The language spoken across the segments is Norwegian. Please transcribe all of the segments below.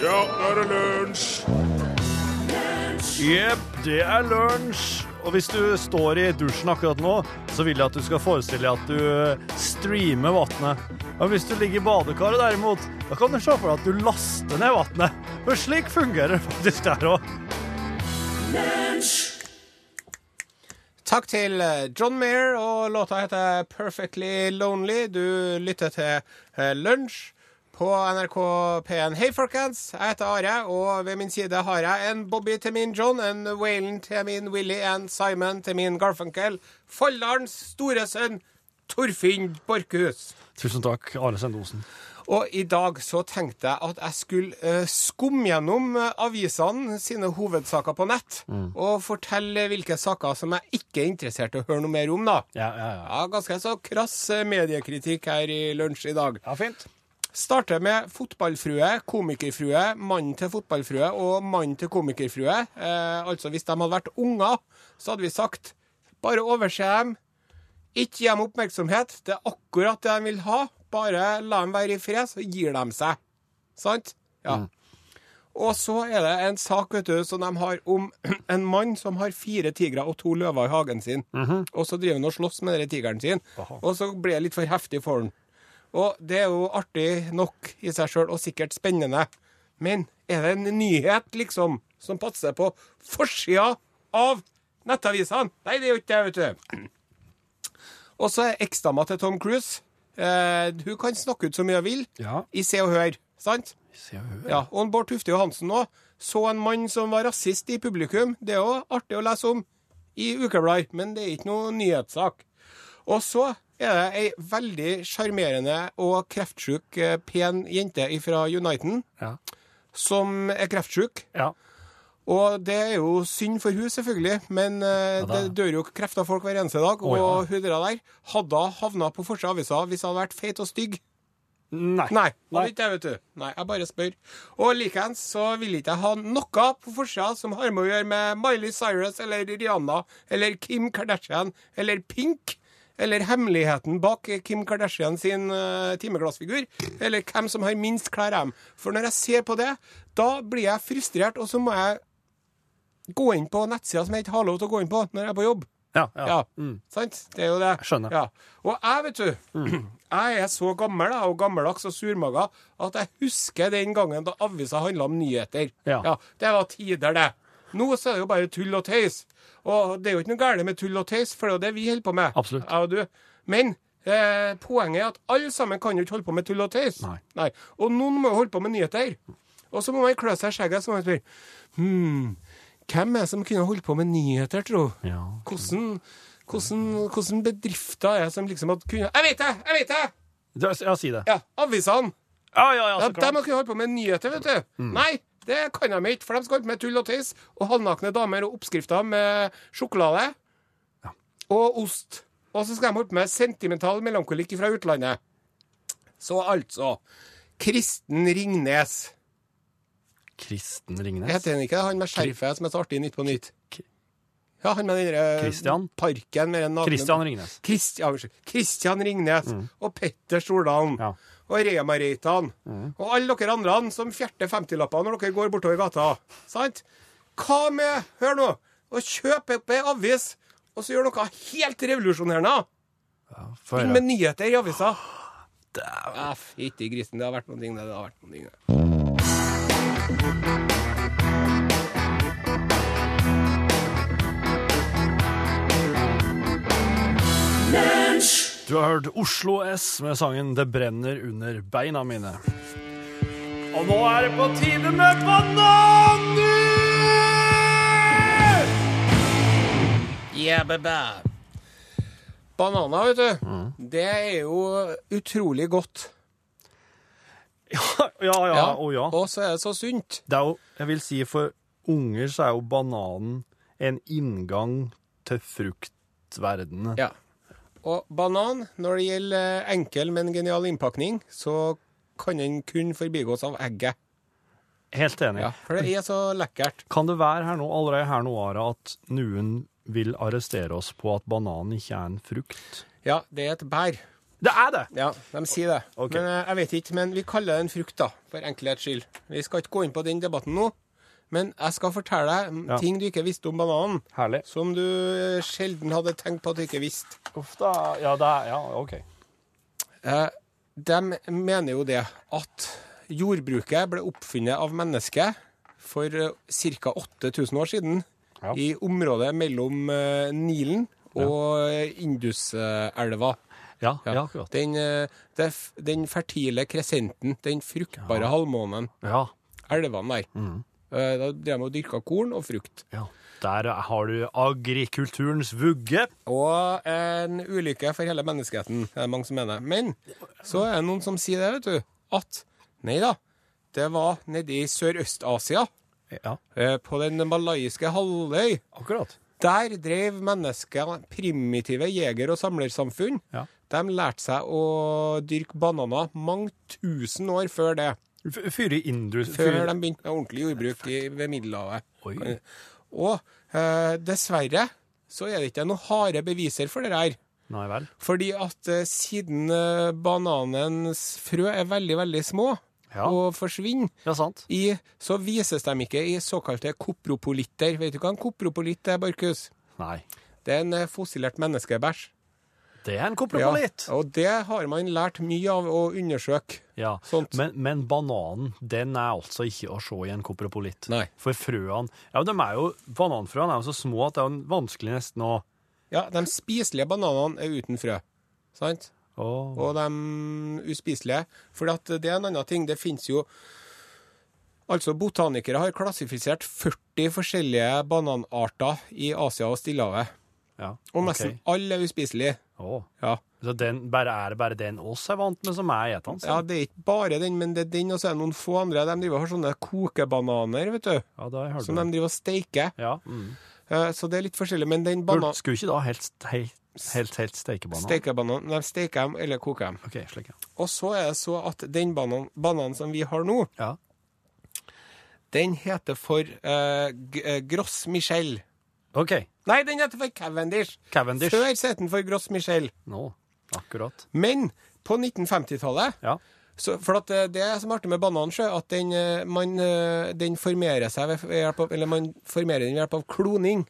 Ja, nå er det lunsj! Jepp, det er lunsj. Og hvis du står i dusjen akkurat nå, så vil jeg at du skal forestille deg at du eh, streamer vannet. Men hvis du ligger i badekaret derimot, da kan du se for deg at du laster ned vannet. For slik fungerer det faktisk der òg. Takk til eh, John Mayer, og låta heter Perfectly Lonely. Du lytter til eh, Lunsj på NRK P1. Hei, folkens. Jeg heter Are, og ved min side har jeg en Bobby til min John, en Waylon til min Willy, en Simon til min Garfunkel. Folldalens store sønn Torfinn Borchhus. Tusen takk, Are Sendosen. Og i dag så tenkte jeg at jeg skulle eh, skumme gjennom eh, avisene sine hovedsaker på nett, og fortelle hvilke saker som jeg ikke er interessert i å høre noe mer om, da. Ja, ja, ja. Ja, Ganske så krass eh, mediekritikk her i lunsj i dag. Ja, fint. Starter med fotballfrue, komikerfrue, mannen til fotballfrue og mannen til komikerfrue. Eh, altså hvis de hadde vært unger, så hadde vi sagt bare overse dem. Ikke gi dem oppmerksomhet. Det er akkurat det de vil ha. Bare la dem være i fred, så gir de seg. Sant? Ja. Og så er det en sak vet du, som de har om en mann som har fire tigre og to løver i hagen sin. Og så driver han og slåss med den tigeren sin. Og så blir det litt for heftig for han. Og det er jo artig nok i seg sjøl, og sikkert spennende. Men er det en nyhet, liksom, som passer på forsida av nettavisene? Nei, det er jo ikke det, vet du. Og så er eksdama til Tom Cruise. Eh, hun kan snakke ut så mye hun vil Ja. i Se og Hør, sant? Se og hør. Ja, og Bård Tufte Johansen nå så en mann som var rasist i publikum. Det er jo artig å lese om i ukeblader, men det er ikke noe nyhetssak. Og så er det ei veldig sjarmerende og kreftsjuk, eh, pen jente fra Uniten Ja. som er kreftsjuk. ja. Og det er jo synd for hun selvfølgelig, men eh, da- det dør jo kreft av folk hver eneste dag. Oh, ja. Og hun der hadde havna på forsida av avisa hvis hun hadde vært feit og stygg. Nei. Nei, Nei. ikke vet du. Nei, jeg bare spør. Og likeens så vil ikke jeg ha noe på forsida som har med å gjøre med Miley Cyrus eller Rihanna eller Kim Kardashian eller Pink. Eller hemmeligheten bak Kim Kardashian sin uh, timeglassfigur. Eller hvem som har minst klær dem. For når jeg ser på det, da blir jeg frustrert, og så må jeg gå inn på nettsida som jeg ikke har lov til å gå inn på når jeg er på jobb. Ja, ja. Ja, Mm. sant? Det er jo det. Jeg skjønner. Ja. Og jeg, vet du, jeg er så gammel og gammeldags og surmaga at jeg husker den gangen da avisa handla om nyheter. Ja. Det var tider, det. Nå så er det jo bare tull og tøys. Og det er jo ikke noe galt med tull og tøys, for det er det vi holder på med. Absolutt. Men eh, poenget er at alle sammen kan jo ikke holde på med tull og tøys. Nei. Og noen må jo holde på med nyheter. Og så må man klø seg i skjegget og spørre Hm, hvem er det som kunne holdt på med nyheter, tro? Ja. Hvordan, hvordan, hvordan bedrifter er som liksom hadde kunnet Jeg vet det! Jeg vet det! Ja, si det. Ja, Avisene. Ja, ja, ja, så de har kunnet holde på med nyheter, vet du. Nei, det kan de ikke, for de skal på med tull og tøys og halvnakne damer og oppskrifter med sjokolade og ost. Og så skal de holde på med sentimental melankolikk fra utlandet. Så altså Kristen Ringnes. Kristen Ringnes. Heter han ikke det? Han med skjerfet som er så artig i Nytt på Nytt? Ja, han med den der, Christian? parken med den nakne Christian Ringnes. Christian. Christian Ringnes og Petter Stordalen Ja. Og Rema-Reitan og alle dere andre som fjerter 50-lapper når dere går bortover gata. Sant? Hva med Hør nå! Å kjøpe opp ei avis og så gjøre noe helt revolusjonerende. Ja, Inn med nyheter i avisa. Fytti grisen, det har vært noen ting, det. det har vært noen ting. det. Du har hørt Oslo S med sangen 'Det brenner under beina mine'. Og nå er det på tide med bananer! Yeah. Bananer, vet du. Det er jo utrolig godt. Ja, ja, ja. Å ja. Og så er det så sunt. Det er jo, jeg vil si for unger så er jo bananen en inngang til fruktverdenen. Ja. Og banan, når det gjelder enkel, men genial innpakning, så kan den kun forbigås av egget. Helt enig. Ja, for det er så lekkert. Kan det være her nå, allerede her nå, Ara, at noen vil arrestere oss på at bananen ikke er en frukt? Ja, det er et bær. Det er det! Ja, de sier det. Okay. Men eh, jeg vet ikke. Men vi kaller det en frukt, da, for enkelhets skyld. Vi skal ikke gå inn på den debatten nå. Men jeg skal fortelle deg ting du ikke visste om bananen. Herlig. Som du eh, sjelden hadde tenkt på at du ikke visste. Uff da. Ja, det er Ja, OK. Eh, de mener jo det at jordbruket ble oppfunnet av mennesket for uh, ca. 8000 år siden Ja. i området mellom eh, Nilen og ja. Induselva. Ja, ja, akkurat. Den, eh, den fertile kresenten, den fruktbare halvmånen, Ja. elvene der. Mm. Eh, Da drev de og dyrka korn og frukt. ja. Der har du agrikulturens vugge. Og en ulykke for hele menneskeheten, er det mange som mener. Men så er det noen som sier det, vet du, at nei da, det var nede i Sørøst-Asia, Ja, eh, på den malaiske halvøy. akkurat. Der drev mennesker primitive jeger- og samlersamfunn. Ja. De lærte seg å dyrke bananer mange tusen år før det. Før de begynte med ordentlig jordbruk i, ved Middelhavet. Oi. Og eh, dessverre så er det ikke noen harde beviser for det her. Nei vel. Fordi at eh, siden eh, bananens frø er veldig, veldig små Ja. og forsvinner, Ja, sant. i, så vises de ikke i såkalte kopropolitter. Vet du hva en kopropolitt er, Barkus? Nei. Det er en eh, fossilert menneskebæsj. Det er en kopropolit. Ja, og det har man lært mye av å undersøke. Ja. Men, men bananen, den er altså ikke å se i en kopropolit. Nei. For frøene Ja, de er jo Bananfrøene er jo så små at det er vanskelig nesten å Ja, de spiselige bananene er uten frø. Sant? Åh. Og de uspiselige. For at det er en annen ting. Det finnes jo Altså, botanikere har klassifisert 40 forskjellige bananarter i Asia og Stillehavet. Ja, Og nesten alle er uspiselige. Åh. Ja. Så den, bare, er det bare den oss er vant med, som er gjetende? ja, det er ikke bare den, men det er den, og så er det noen få andre. De driver har sånne kokebananer, vet du. ja, det har jeg hørt Som de driver og steiker. Ja. Mm. Eh, Så det er litt forskjellig. Men den bananen banan... Skulle ikke da helst helt, helt, helt steikebanan? Steikebanan, Nei, steiker dem eller koker dem. OK, slik, ja. Og så er det så at den banan, bananen som vi har nå, ja. den heter for eh, eh, Gross Michel. OK. Nei, den heter for Cavendish. Cavendish. Før het den for Gross Michel. Nå, akkurat. Men på 1950-tallet Ja. så, For at det, det som er artig med bananen, sjø, at den, eh, man, eh, den formerer seg ved hjelp av Eller man formerer den ved hjelp av kloning.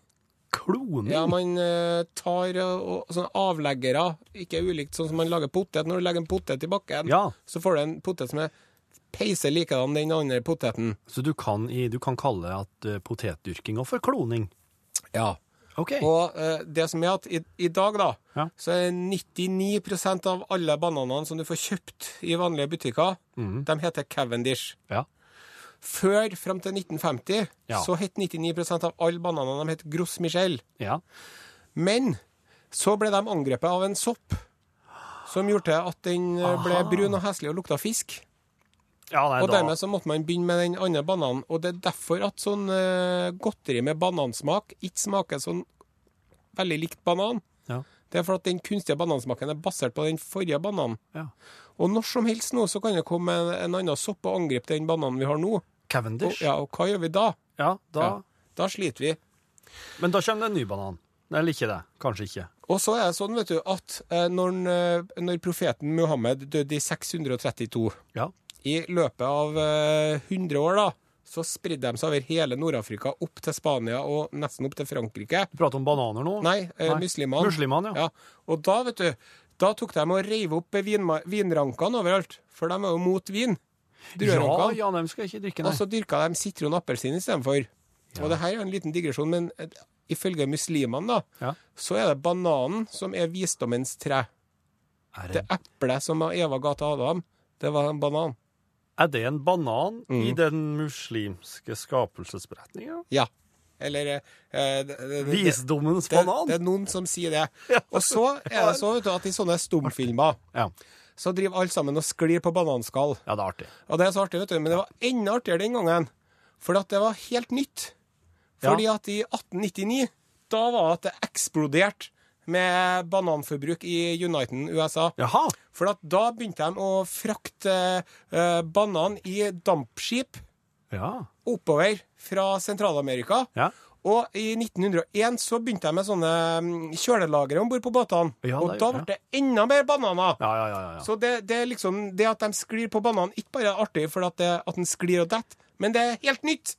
Kloning? Ja, man eh, tar og, sånne avleggere, ikke ulikt sånn som man lager potet. Når du legger en potet i bakken, Ja. så får du en potet som er peiser likedan den andre poteten. Så du kan, i, du kan kalle at potetdyrkinga for kloning? Ja. Okay. Og eh, det som er at i, i dag, da, Ja. så er 99% av alle bananene som du får kjøpt i vanlige butikker, de heter Cavendish. Ja. Før, fram til 1950, Ja. så het 99% av alle bananene de het Gros Michel. ja. Men så ble de angrepet av en sopp som gjorde at den eh, ble brun og heslig og lukta fisk. Ja nei, Og da, dermed så måtte man begynne med den andre bananen. Og det er derfor at sånn uh, godteri med banansmak ikke smaker sånn veldig likt banan. ja. Det er for at den kunstige banansmaken er basert på den forrige bananen. Ja. Og når som helst nå så kan det komme en, en annen sopp og angripe den bananen vi har nå. Og, Cavendish? ja, og hva gjør vi da? Ja, da Ja. Da sliter vi. Men da kommer det en ny banan. Eller ikke det. Kanskje ikke. Og så er det sånn, vet du, at eh, når, eh, når profeten Muhammed døde i 632 Ja. I løpet av eh, 100 år, da, så spredde de seg over hele Nord-Afrika, opp til Spania og nesten opp til Frankrike. Du prater om bananer nå? Nei, eh, muslimene. Muslimene, ja. Ja. Og da, vet du, da tok de og reiv opp vinrankene overalt, for de er jo mot vin. Ja, ja, dem skal ikke drikke, nei. Og så dyrka de sitron og appelsin istedenfor. Og det her er en liten digresjon, men eh, ifølge muslimene, da, Ja. så er det bananen som er visdommens tre. Er Det det, eplet som Eva ga til Adam, det var en banan. Er det en banan Mm. i den muslimske skapelsesberetninga? Ja. Eller eh, det, det, det, Visdommens det, banan? det er noen som sier det. Og så er det så vet du, at i sånne stumfilmer Ja. så driver alle sammen og sklir på bananskall. ja, det er artig. Og det er så artig, vet du. Men det var enda artigere den gangen. For at det var helt nytt. Fordi at i 1899, da var det eksploderte med bananforbruk i Uniten, USA. Jaha! For at da begynte de å frakte eh, banan i dampskip Ja. oppover fra Sentral-Amerika. Ja. Og i 1901 så begynte jeg med sånne mm, kjølelagre om bord på båtene. Ja, og da ble det enda mer bananer. Ja, ja, ja. ja. Så det, det er liksom det at de sklir på bananen, ikke bare er artig for at, det, at den sklir og detter, men det er helt nytt.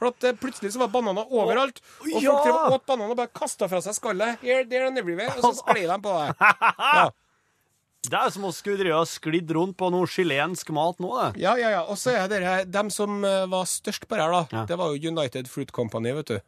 For at eh, plutselig så var bananer overalt, og ja! folk drev og åt bananer og bare kasta fra seg skallet. Here, there and everywhere, og så sklei de på det. Ja. Det er som å skulle drive og sklidd rundt på noe chilensk mat nå, det. Ja, ja, ja. Og så er det dem som eh, var størst på det her, da. Ja. Det var jo United Fruit Company, vet du.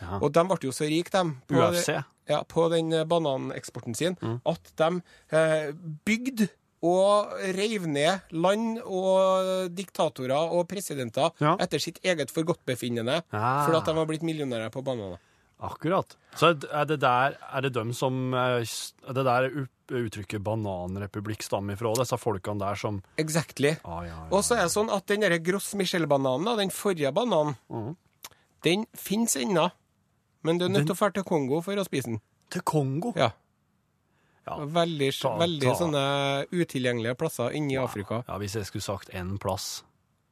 Ja. Og de ble jo så rike, dem. På, UFC. Ja, på den eh, bananeksporten sin, Mm. at de eh, bygde og reiv ned land og diktatorer og presidenter Ja. etter sitt eget forgodtbefinnende Ah. fordi at de var blitt millionærer på bananer. Akkurat. Så er det der Er det dem som eh, Er det der uttrykket bananrepublikk stammer ifra? Disse folkene der som Exactly. ah, ja, ja. Og så er det sånn at den derre Gross Michel-bananen, den forrige bananen, mm. den fins ennå. Men du er nødt til å dra til Kongo for å spise den. Til Kongo? Ja. Ja. Veldig, Ta- veldig ta. sånne utilgjengelige plasser inni Afrika. Ja, Hvis jeg skulle sagt én plass,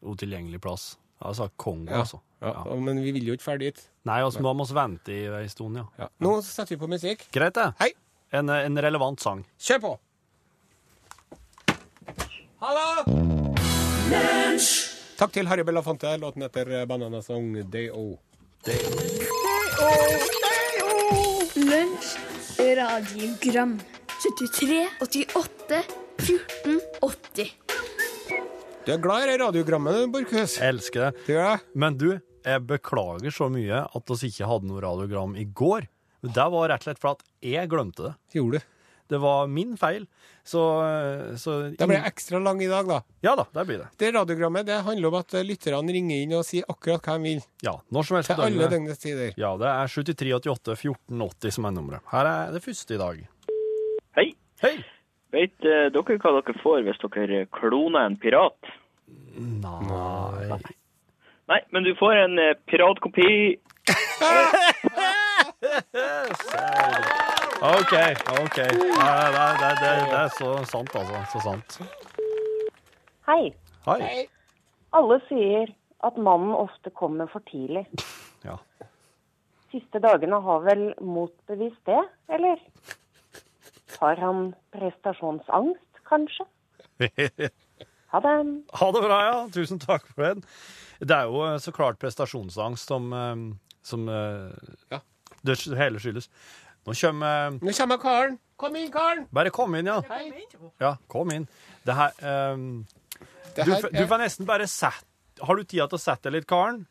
utilgjengelig plass, da hadde jeg sagt Kongo, Ja. altså. Ja, Ja. Men vi vil jo ikke ferdig dit. Nei, altså, da må vi vente i en stund, ja. Ja. Nå setter vi på musikk. Greit, det. Hei, En, en relevant sang. kjør på! Hallo! Takk til Harry Belafonte. Låten heter Bananasong Day-O. Day-O Lunsj, radiogram 73, 88, 14, 80 Du er glad i det radiogrammet, Borchhus? Jeg elsker det. Du gjør? Men du, jeg beklager så mye at vi ikke hadde noe radiogram i går. Det var rett og slett for at jeg glemte det. Gjorde du. Det var min feil. Så, så Det blir ekstra lang i dag, da. Ja da, det blir det. Det radiogrammet det handler om at lytterne ringer inn og sier akkurat hva de vil. Ja, når som helst Til alle døgnet. døgnets tider. Ja, det er 7388 1480 som er nummeret. Her er det første i dag. Hei. Hei! Vet eh, dere hva dere får hvis dere kloner en pirat? Nei Nei, men du får en eh, piratkopi. OK, OK. Nei, det, det, det, det er så sant, altså. Så sant. Hei. Hei. Alle sier at mannen ofte kommer for tidlig. Ja. Siste dagene har vel motbevist det, eller? Har han prestasjonsangst, kanskje? Ha det. Ha det bra, ja. Tusen takk for den. Det er jo eh, så klart prestasjonsangst som, eh, som eh, Ja. det hele skyldes. Nå kommer Nå kommer Karen. Kom inn, Karen. Bare kom inn, ja. Hei. Ja, kom inn. Det her um, Det du, her du får nesten bare sett Har du tida til å sette deg litt, Karen?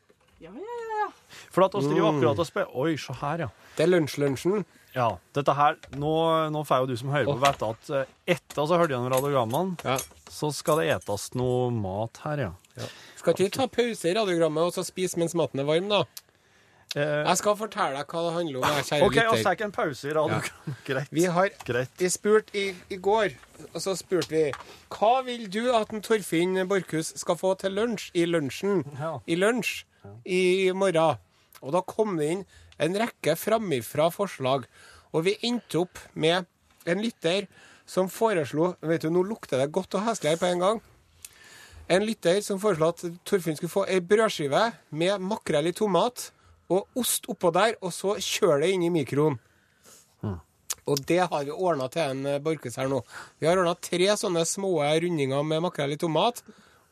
Ja, ja, ja. For at oss driver Mm. akkurat og spiller Oi, se her, ja. det er lunsj-lunsjen. Ja, dette her Nå, nå får jo du som hører på, vite at eh, etter så hørte gjennom radiogrammene, Ja. så skal det etes noe mat her, ja. Skal ikke vi ta pause i radiogrammet og så spise mens maten er varm, da? Eh, Jeg skal fortelle deg hva det handler om, jeg, kjære OK, vi lytter. tar en pause i radiogrammet. Greit. Vi har Greit. vi spurt i, i går, og så spurte vi Hva vil du at en Torfinn Borchhus skal få til lunsj i lunsjen? Ja. I lunsj i morgen. Og da kom det inn en rekke framifra forslag. Og vi endte opp med en lytter som foreslo Vet du, nå lukter det godt og heslig her på en gang. En lytter som foreslo at Torfinn skulle få ei brødskive med makrell i tomat og ost oppå der, og så kjøre det inn i mikroen. Og det har vi ordna til en eh, Borchhus her nå. Vi har ordna tre sånne små rundinger med makrell i tomat.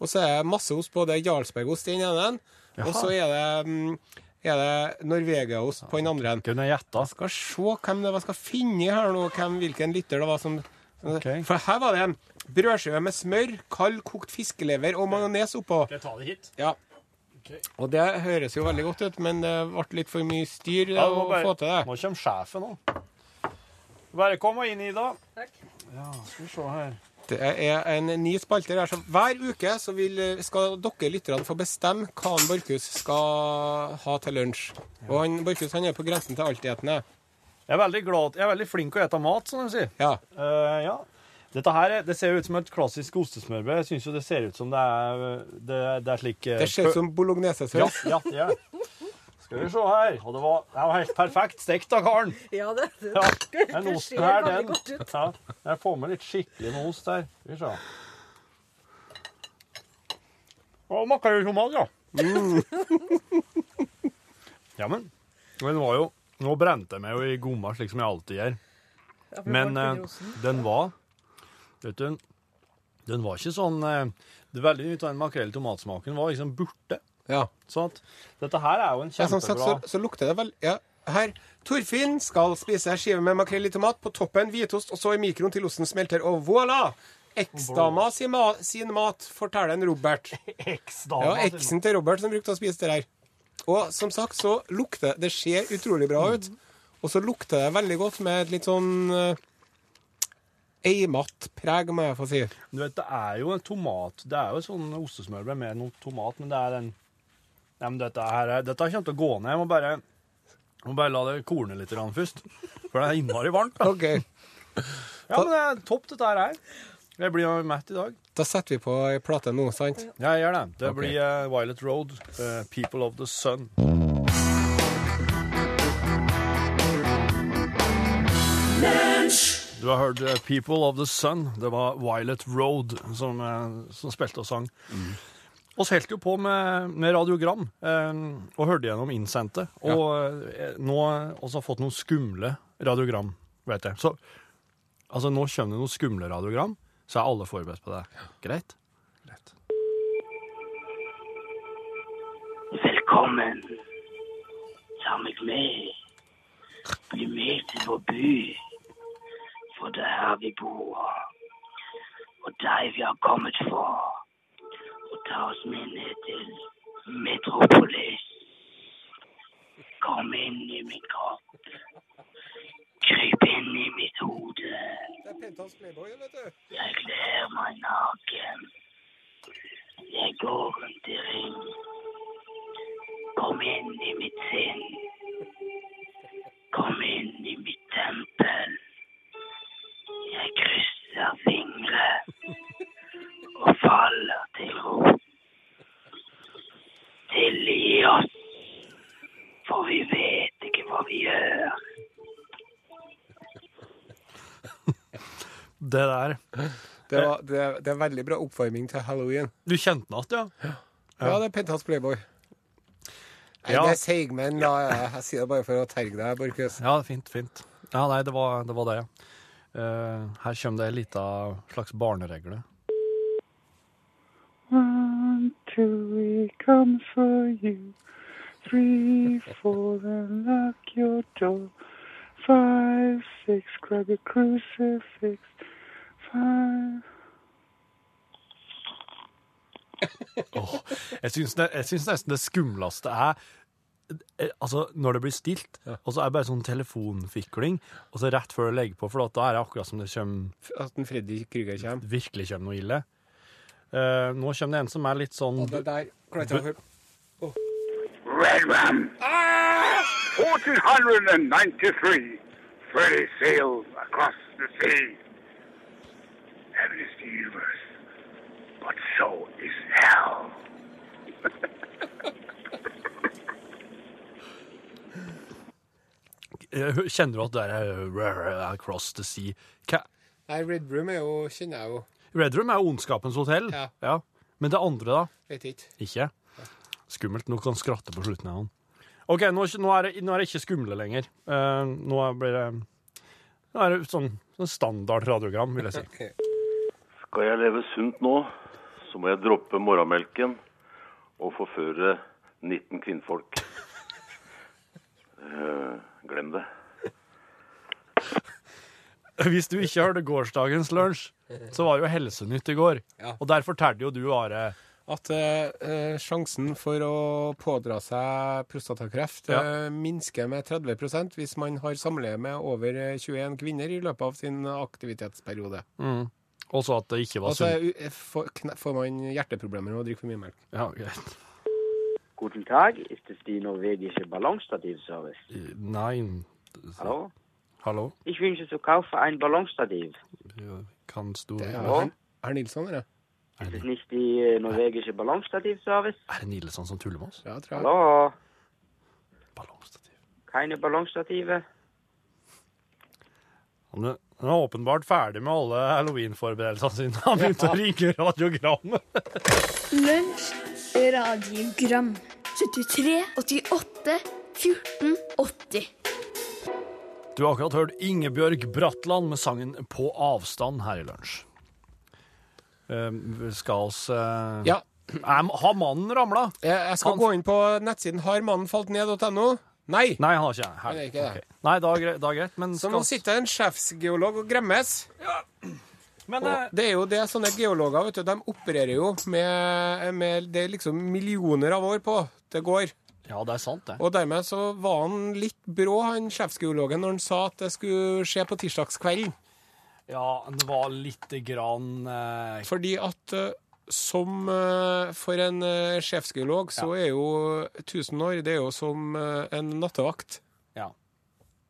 Og så er det masse ost på. Det er Jarlsbergost i den ene. Og så er det, mm, er det Norvegiaost på den andre. Kunne jeg gjette? Skal se hvem det var skal finne her nå, hvem, hvilken lytter det var som okay. For her var det en brødskive med smør, kald kokt fiskelever og majones oppå. Skal jeg ta det hit? Ja. Og det høres jo veldig godt ut, men det ble litt for mye styr Ja, å bare, få til det. Nå kommer sjefen nå. Bare kom og inn, Ida. Takk. Ja, skal vi se her. Det er en ny spalte her. Så hver uke så vil, skal dere lytterne få bestemme hva han Borchhus skal ha til lunsj. Og han Borchhus han er på grensen til altetende. Jeg er veldig glad, jeg er veldig flink til å ete mat, som de sier. Ja. Uh, ja. Dette her er- det ser jo ut som et klassisk ostesmørbrød. Jeg syns jo det ser ut som det er Det, det er slik uh, Det ser ut som Ja, bolognesesaus. ja, det er. Skal vi se her. Og det var, det var helt perfekt stekt av Karen. Ja, det, det, Ja, Den osten her, den. Ja, jeg får med litt skikkelig med ost her. Skal vi se. Og makrell i tomat, ja. Mm. ja, men Men var jo Nå brente jeg meg jo i gomma, slik som jeg alltid gjør. Men eh, den var Vet du, den var ikke sånn eh, det Veldig mye av den makrell i tomatsmaken var liksom borte. Ja. Sånn dette her er jo en Ja, sånn sagt, så, så lukter det vel Ja, her. Torfinn skal spise skive med makrell i tomat. På toppen hvitost, og så i mikroen til osten smelter. Og voilà! Eksdama sin, ma sin mat, forteller en Robert. Ja, eksen til Robert som brukte å spise det der. Og som sagt så lukter Det ser utrolig bra ut. Og så lukter det veldig godt med et litt sånn uh, eimatt preg, må jeg få si. Du vet, det er jo en tomat Det er jo sånn ostesmørbrød med noe tomat, men det er den Nei, men dette her er, Dette kommer til å gå ned. Jeg må bare, jeg må bare la det korne litt grann først. For det er innmari varmt. da. Okay. Ja, men det er topp, dette her. er. Jeg blir jo mett i dag. Da setter vi på ei plate nå, sant? Ja, jeg gjør det. Det blir uh, Violet Road, uh, People of the Sun. Du har hørt uh, People of the Sun. Det var Violet Road som, som spilte og sang. Og så holdt jo på med, med radiogram, eh, og hørte gjennom innsendte. Og eh, nå også har fått noen skumle radiogram, vet jeg. Så altså, nå kommer det noen skumle radiogram, så er alle forberedt på det. Greit? Greit. Velkommen. Ta meg med. Bli med til vår by. For det er her vi bor. Og deg vi har kommet for. Og ta oss med ned til Metropolis. Kom inn i min kropp. Kryp inn i mitt hode. Det er Pentas Playboy, vet du. Jeg kler meg naken. Jeg går rundt i ring. Kom inn i mitt sinn. Kom inn i mitt tempel. Jeg krysser fingre og faller til ro. Tilgi oss, for vi vet ikke hva vi gjør. Det der Det, var, det, er- det er veldig bra oppvarming til halloween. Du kjente den igjen, ja? Ja, det er Pentas Playboy. Nei, Ja. det er seigmenn. Ja. Jeg, jeg sier det bare for å terge deg, Borchhus. Ja, fint, fint. Ja, nei, det var det, var det ja. Uh, her kommer det ei lita slags barneregle. Two, we come for you. Three, four, and lock your door. Five, six, grab your crucifix. Five. Syns, jeg syns nesten det skumleste er eh, Altså, når det blir stilt, og så er det bare sånn telefonfikling, og så rett før du legger på, for da er det akkurat som det kommer, At den Freddy Krüger kommer. virkelig kommer noe ille. Eh, nå kommer det en som er litt sånn Og det der klarte jeg å høre. Red Rum. 1493. Freddy sailed across the sea. Heaven is the universe, but so is hell. Eh, Kjenner du at det er eh, across the sea? Hva? Nei, Red Room er jo, kjenner jeg jo. Red Room er jo ondskapens hotell. Ja. Men det andre, da? Vet ikke. Ikke? Skummelt. Nå kan skratte på slutten av den. OK, nå, nå, er det, nå er det ikke skumle lenger. Uh, nå blir det Nå er det sånn, sånn standard radiogram, vil jeg si. Skal jeg leve sunt nå, så må jeg droppe morgenmelken og forføre 19 kvinnfolk. Uh, glem det. Hvis du ikke hørte gårsdagens lunsj, så var det jo Helsenytt i går. Ja. Og der fortalte jo du, Are At eh, eh, sjansen for å pådra seg prostatakreft Ja. eh, minsker med 30% hvis man har samleie med over eh, 21 kvinner i løpet av sin aktivitetsperiode. også at det ikke var Og så sunt. får, man hjerteproblemer og å drikke for mye melk. Ja, greit. Guten Tag, ist es die norwegische Ballonstativservice? Nei Hallo? Hallo? Ich wünsche zu kaufen ein Ballonstativ. Kannst du Det er Hallo? Herr- Nilsson, eller? Er Ist es det, nicht die äh, norwegische Ballonstativservice? er det Nilsson som tuller med oss? Ja, tror jeg. Hallo? Ballongstativ. Keine Ballonstative? Han er, han er åpenbart ferdig med alle halloween-forberedelsene sine. Han begynte å ringe radiogrammet. Lunsj, radiogram 73, 88, 1480. Du har akkurat hørt Ingebjørg Bratland med sangen På avstand her i lunsj. Uh, skal oss uh, Ja. er, Har mannen ramla? Jeg, jeg skal Han- gå inn på nettsiden harmannenfaltned.no. Nei. Nei, han har ikke her. Er ikke det. Nei, da. Da er greit men Så nå sitter en sjefsgeolog og gremmes. Men eh, Og det er jo det sånne geologer vet du, de opererer jo med, med Det er liksom millioner av år på det går. Ja, det er sant, det. Og dermed så var han litt brå, han sjefsgeologen, når han sa at det skulle skje på tirsdagskvelden. Ja, det var lite grann eh, Fordi at eh, som eh, for en eh, sjefsgeolog så er jo 1000 år det er jo som en nattevakt. Ja.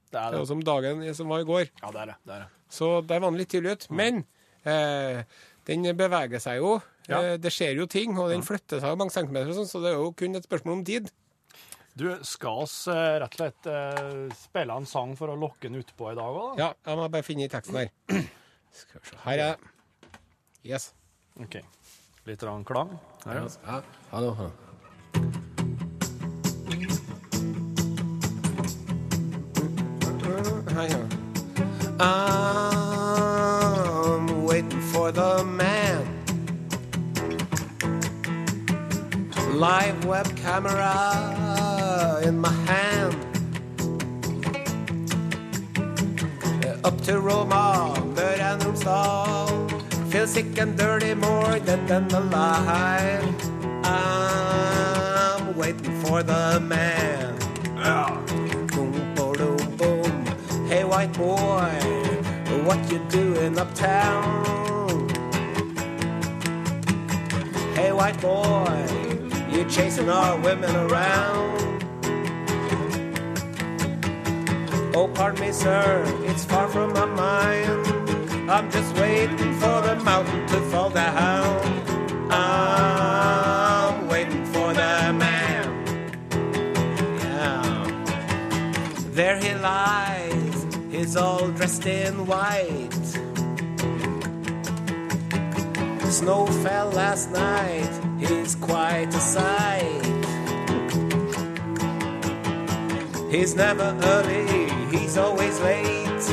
Det er Det er det. jo som dagen som var i går. Ja, det er det. det, er det. Så der var han litt tidlig ut. Men eh, den beveger seg jo. Ja. Eh, det skjer jo ting, og den flytter seg jo mange centimeter, og sånn, så det er jo kun et spørsmål om tid. Du, skal oss eh, rett og slett eh, spille en sang for å lokke den utpå i dag òg, da? Ja, jeg må bare finne i teksten her. Skal vi se. Her er Yes. OK. Litt rann klang. Her, ja. Ja, hallo, hallo. Her, ja. I'm waiting for the man. Live web camera in my hand. Eh, up to Roma, Møre. Feel sick and dirty, more dead than alive. I'm waiting for the man. Boom, boom, boom. Hey, white boy, what you doing uptown? Hey, white boy, you chasing our women around? Oh, pardon me, sir, it's far from my mind. I'm just waiting for the mountain to fall down. I'm waiting for the man. Yeah. There he lies, he's all dressed in white. Snow fell last night, he's quite a sight. He's never early, he's always late.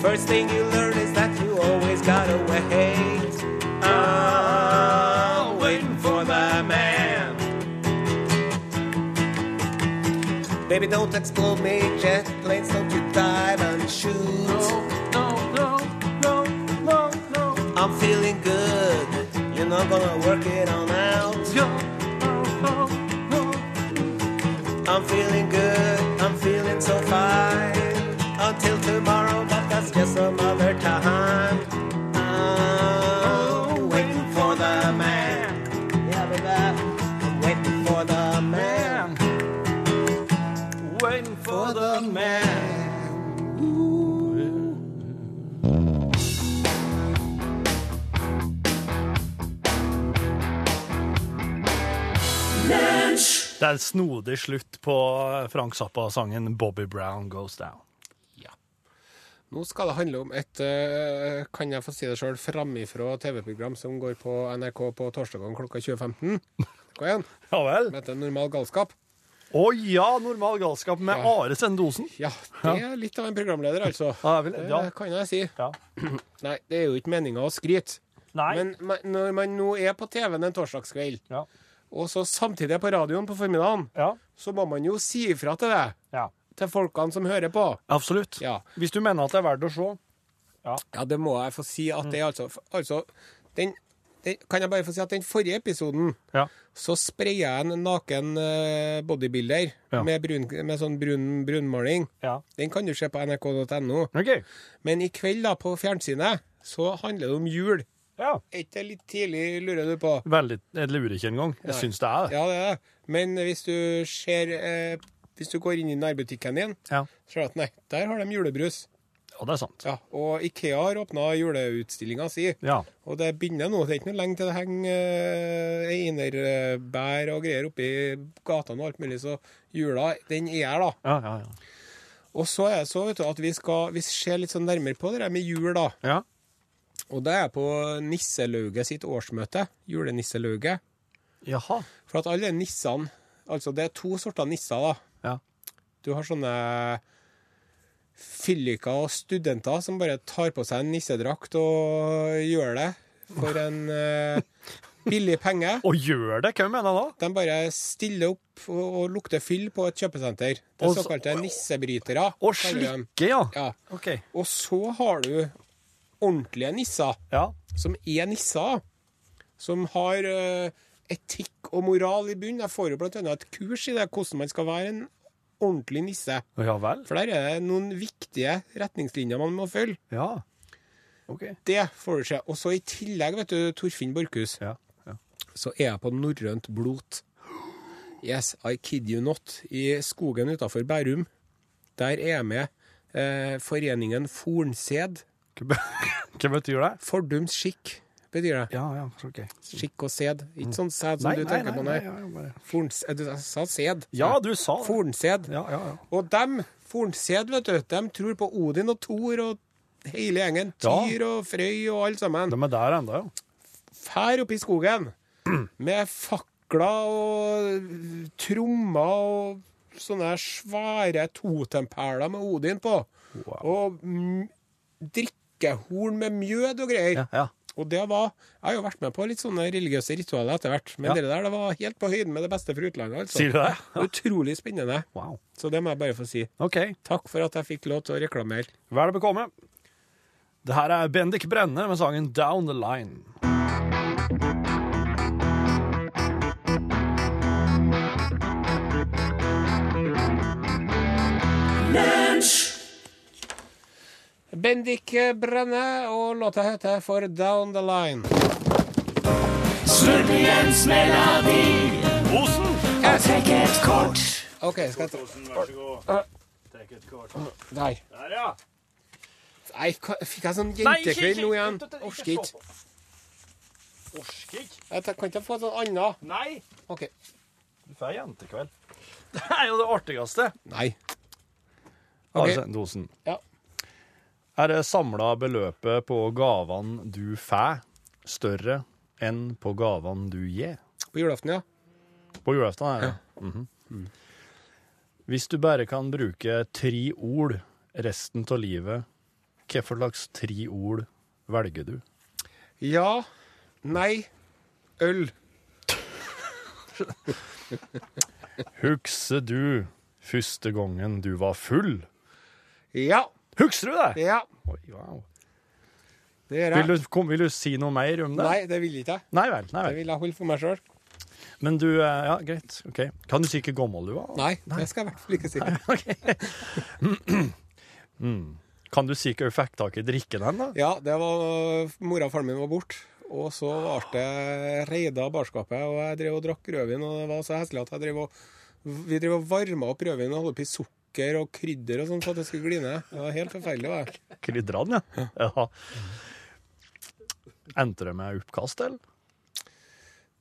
First thing you learn is that you always gotta wait. I'm waiting for the man. Baby, don't explode me, jet planes, don't you dive and shoot. No, no, no, no, no. I'm feeling good, you're not gonna work it on Det er en snodig slutt på Frank Zappa-sangen 'Bobby Brown Goes Down'. Ja. Nå skal det handle om et, eh, kan jeg få si det sjøl, framifrå TV-program som går på NRK på torsdagene klokka 20.15. Hva igjen? Ja vel? Som heter Normal galskap. Å ja, normal galskap med Ja. Are Sendosen. Ja, det er litt av en programleder, altså. Ja, vil- ja. Det kan jeg si. Ja. Nei, det er jo ikke meninga å skryte. Nei. Men når man nå er på TV-en en torsdagskveld, Ja. Og så samtidig er på radioen på formiddagen, Ja. så må man jo si ifra til det. Ja. Til folkene som hører på. Absolutt. Ja. Hvis du mener at det er verdt å se. Ja, det må jeg få si at det er altså Altså, den, den, kan jeg bare få si at den forrige episoden Ja. så sprer jeg en naken eh, bodybuilder Ja. med, brun, med sånn brun, brunmaling. Ja. Den kan du se på nrk.no. Okay. Men i kveld da, på fjernsynet, så handler det om jul. Ja. Er ikke det litt tidlig, lurer du på? Veldig, jeg lurer ikke engang. Jeg syns det er det. Ja, det er det. Men hvis du ser eh, Hvis du går inn i nærbutikken din, Ja. så ser du at nei, der har de julebrus. Ja, det er sant. Ja, Og Ikea har åpna juleutstillinga si. Ja. Og det begynner nå. Det er ikke noe lenge til det henger eh, einerbær og greier oppi gatene og alt mulig, så jula, den er her, da. Ja, ja, ja. Og så er det så, vet du, at vi skal vi ser litt sånn nærmere på det der med jul, da. Ja. Og det er på Nisselauget sitt årsmøte. Julenisselauget. Jaha. For at alle nissene Altså, det er to sorter nisser, da. Ja. Du har sånne fylliker og studenter som bare tar på seg en nissedrakt og gjør det for en uh, billig penge. Og gjør det? Hva mener du da? De bare stiller opp og, og lukter fyll på et kjøpesenter. Det er så- såkalte nissebrytere. Og slikker, slikke, ja. Ja. Okay. Og så har du ordentlige nisser, Ja. som er nisser. Som har uh, etikk og moral i bunnen. Jeg får jo annet et kurs i det, hvordan man skal være en ordentlig nisse. Ja vel? For der er det noen viktige retningslinjer man må følge. Ja. OK. Det får du se. Og så i tillegg, vet du, Torfinn Borchhus, Ja. ja. så er jeg på norrønt blot. Yes, I kid you not. I skogen utafor Bærum. Der er jeg med eh, foreningen Fornsed. Hva betyr det? Fordums skikk, betyr det. Ja, ja, OK. Skikk og sed. Ikke sånn sæd som du tenker på, nei. nei, ja, bare- Forns, eh, du sa sed. ja, du sa det. Fornsed. Ja, ja, ja. Og dem, Fornsed, vet du, de tror på Odin og Thor og hele gjengen. Ja. Tyr og Frøy og alle sammen. De er der ennå, ja. Fær oppe i skogen med fakler og trommer og sånne svære totempæler med Odin på. Og mm, drikkehorn med mjød og greier. Ja, ja. Og det var Jeg har jo vært med på litt sånne religiøse ritualer etter hvert, men Ja. det der det var helt på høyden med det beste fra utlandet. Altså. Sier du det? Utrolig spennende. Wow. Så det må jeg bare få si. OK. Takk for at jeg fikk lov til å reklamere. Vel bekomme. Det her er Bendik Brenne med sangen Down the Line. Bendik Brenne, og låta heter For Down the Line. Osen! OK, skal jeg ta Vær så god. Trekk et kort. Der. Der, ja. Nei, fikk jeg sånn jentekveld nå igjen? Orker ikke Orsker ikke. Jeg kan ikke få sånn annet. Nei. OK. Du får jentekveld. Det er jo det artigste. Nei. Ok. Altså, dosen. Ja. Er samla beløpet på gavene du får, større enn på gavene du gir? På julaften, ja. På julaften ja. ja. Mm -hmm. mm. Hvis du bare kan bruke tre ord resten av livet, hva for slags tre ord velger du? Ja. Nei. Øl. Husker du første gangen du var full? Ja. Husker du det? Ja. Oi, wow. Det gjør Vil du, kom, vil du si noe mer om det? Nei, det vil ikke jeg. Nei vel. nei Det vel. vil jeg holde for meg sjøl. Men du eh, Ja, greit. ok. Kan du si hvor gammel du var? Nei, det skal jeg i hvert fall ikke si. Nei, Ok. mm. Kan du si hva du fikk tak i drikken hen, da? Ja, det var Mora og faren min var borte. Og så ble det reida barskapet, og jeg drev og drakk rødvin. Og det var så heslig at jeg drev og, vi drev og varma opp rødvin og holdt oppi sukker og krydder og sånn for at det skulle gline. Det var helt forferdelig. var det. Krydrene, ja. ja. Endte det med oppkast, eller?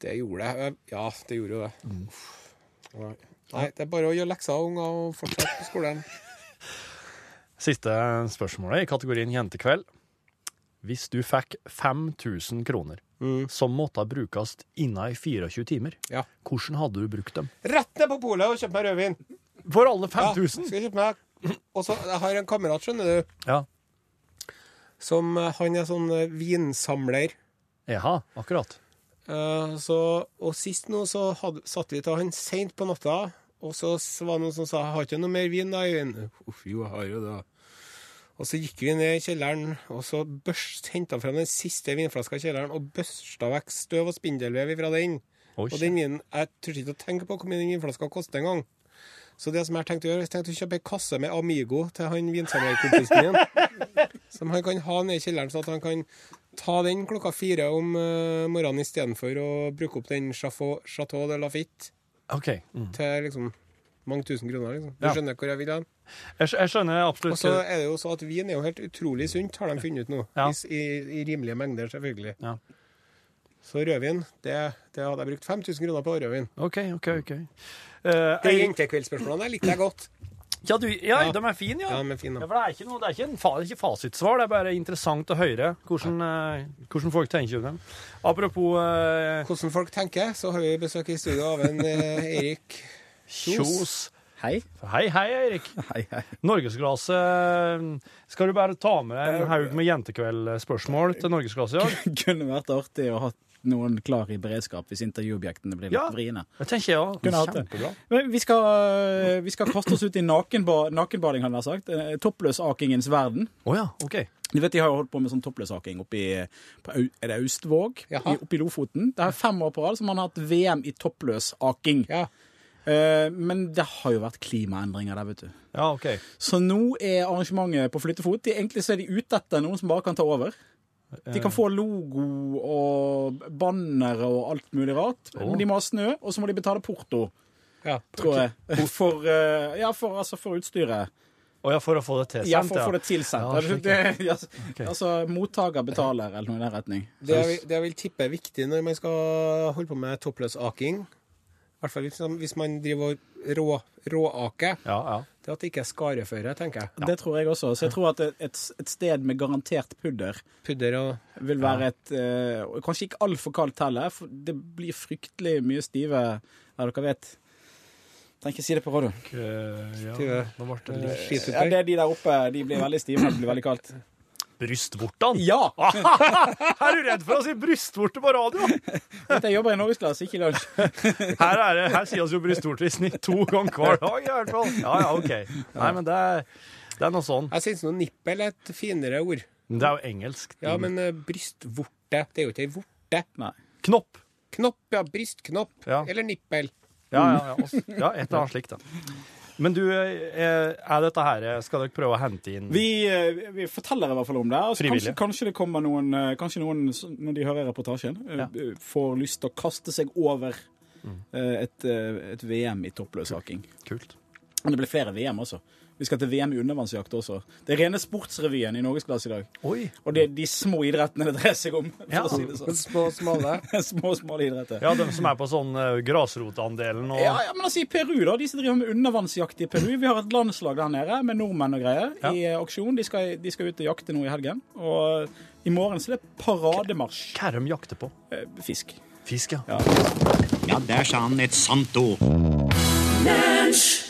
Det gjorde det. Ja, det gjorde jo det. Mm. Nei, det er bare å gjøre lekser, unger, og fortsette på skolen. Siste spørsmålet i kategorien jentekveld. Hvis du fikk 5000 kroner som måtte brukes innen i 24 timer, Ja. hvordan hadde du brukt dem? Rett ned på polet og kjøpt meg rødvin. For alle Ja, 5000? skal jeg kjøpe meg Og så jeg har en kamerat, skjønner du, Ja. som eh, han er sånn eh, vinsamler. Jaha, akkurat. Eh, så, og sist nå så hadde, satt vi til han seint på natta, og så s- var det noen som sa 'Har ikke noe mer vin, da, Øyvind?' Uff, jo, jeg har jo det. Og så gikk vi ned i kjelleren, og så børst, han fram den siste vinflaska i kjelleren og børsta vekk støv og spindelvev fra den. Oi, Og den vinen, Jeg turte ikke å tenke på hvor mye den vinflaska koster engang. Så det som jeg tenkte å gjøre, jeg tenkte å kjøpe ei kasse med Amigo til han vinsamlerkompisen min. Som han kan ha nede i kjelleren, så at han kan ta den klokka fire om uh, morgenen istedenfor å bruke opp den Chateau, Chateau de Lafitte OK. Mm. til liksom mange tusen kroner. liksom. Du Ja. skjønner hvor jeg vil hen? Jeg, jeg skjønner absolutt. Og så er det jo så at vin er jo helt utrolig sunt, har de funnet ut nå. Ja. I, I rimelige mengder, selvfølgelig. Ja. Så rødvin, det, det hadde jeg brukt 5000 kroner på rødvin. OK, OK. ok. Uh, De jeg- jentekveldsspørsmålene likte jeg godt. ja, du, ja, Ja. de er fine, ja. Ja, men fin, Ja, da. for det er ikke, noe, det er ikke, en, fa- det er ikke fasitsvar, det er bare interessant å høre hvordan, uh, hvordan folk tenker om dem. Apropos uh, Hvordan folk tenker, så har vi besøk i studio av en eh, Erik Kjos Hei. Hei, hei, Eirik. Hei, hei. Norgesglasset Skal du bare ta med deg en haug med jentekveldspørsmål til Norgesglasset i dag? Kunne vært artig å ha noen klar i beredskap hvis intervjuobjektene blir litt Ja. vriene. Det tenker jeg òg. Det. Kjempebra. Vi skal, vi skal kaste oss ut i nakenba nakenbading, hadde jeg sagt. Eh, Toppløsakingens verden. Oh ja, OK. Du vet, De har jo holdt på med sånn toppløsaking oppe i på, er det Austvåg oppe i Lofoten. Det er fem år på rad som man har hatt VM i toppløsaking. Ja. Eh, men det har jo vært klimaendringer der, vet du. Ja, ok. Så nå er arrangementet på flyttefot. De, egentlig så er de ute etter noen som bare kan ta over. De kan få logo og bannere og alt mulig rart. Oh. Men de må ha snø, og så må de betale porto, Ja. tror jeg. For, eh, ja, for, altså, for utstyret. Å ja, for å få det tilsendt, Ja, for å få det tilsendt. Ja, det, ja, altså, mottaker betaler, eller noe i den retning. Det jeg, vil- det jeg vil tippe er viktig når man skal holde på med toppløsaking, i hvert fall hvis, hvis man driver og rå, råaker, Ja, ja. det er at det ikke er skareføre, tenker jeg. Det tror jeg også. Så jeg tror at et, et, sted med garantert pudder Pudder og vil være et uh, Kanskje ikke altfor kaldt heller, for det blir fryktelig mye stive Ja, dere vet. Trenger ikke si det på radio. ja. Stive Nå ble det Ja, det er de der oppe. De blir veldig stive når det blir veldig kaldt. Brystvortene? Ja! Er du redd for å si brystvorte på radio? Vet jeg jobber i norgesklasse, ikke lunsj. Her, er det, her sier oss jo brystvorte i snitt to ganger hver dag, i hvert fall. Ja, ja, OK. Nei, men det er, det er noe sånn. Jeg syns noe nippel er et finere ord. Det er jo engelsk. Ja, men uh, brystvorte, det er jo ikke ei vorte. Nei. Knopp. Knopp, ja. Brystknopp. Ja. Eller nippel. Ja, ja, ja. også- ja et eller annet slikt, da. Men du, eh, er dette her Skal dere prøve å hente inn Vi, eh, vi forteller i hvert fall om det. Altså, kanskje, kanskje det kommer noen eh, Kanskje noen, når de hører reportasjen, eh, Ja. eh, får lyst til å kaste seg over mm. et, eh, et VM i toppløshaking. Kult. Men det blir flere VM også. Vi skal til VM i undervannsjakt også. Det er rene sportsrevyen i norgesklasse i dag. Oi. Og det er de små idrettene det dreier seg om. For Ja. å si det sånn. Små, smale. små, smale idretter. Ja, de som er på sånn uh, grasrotandelen og Ja, ja, men altså I Peru, da, de som driver med undervannsjakt i Peru Vi har et landslag der nede med nordmenn og greier Ja. i uh, aksjon. De skal, de skal ut og jakte nå i helgen. Og uh, i morgen så er det parademarsj. Hva er de jakter på? Eh, Fisk. Fisk, ja. Ja. Ja, der sa han et sant ord. Lunsj!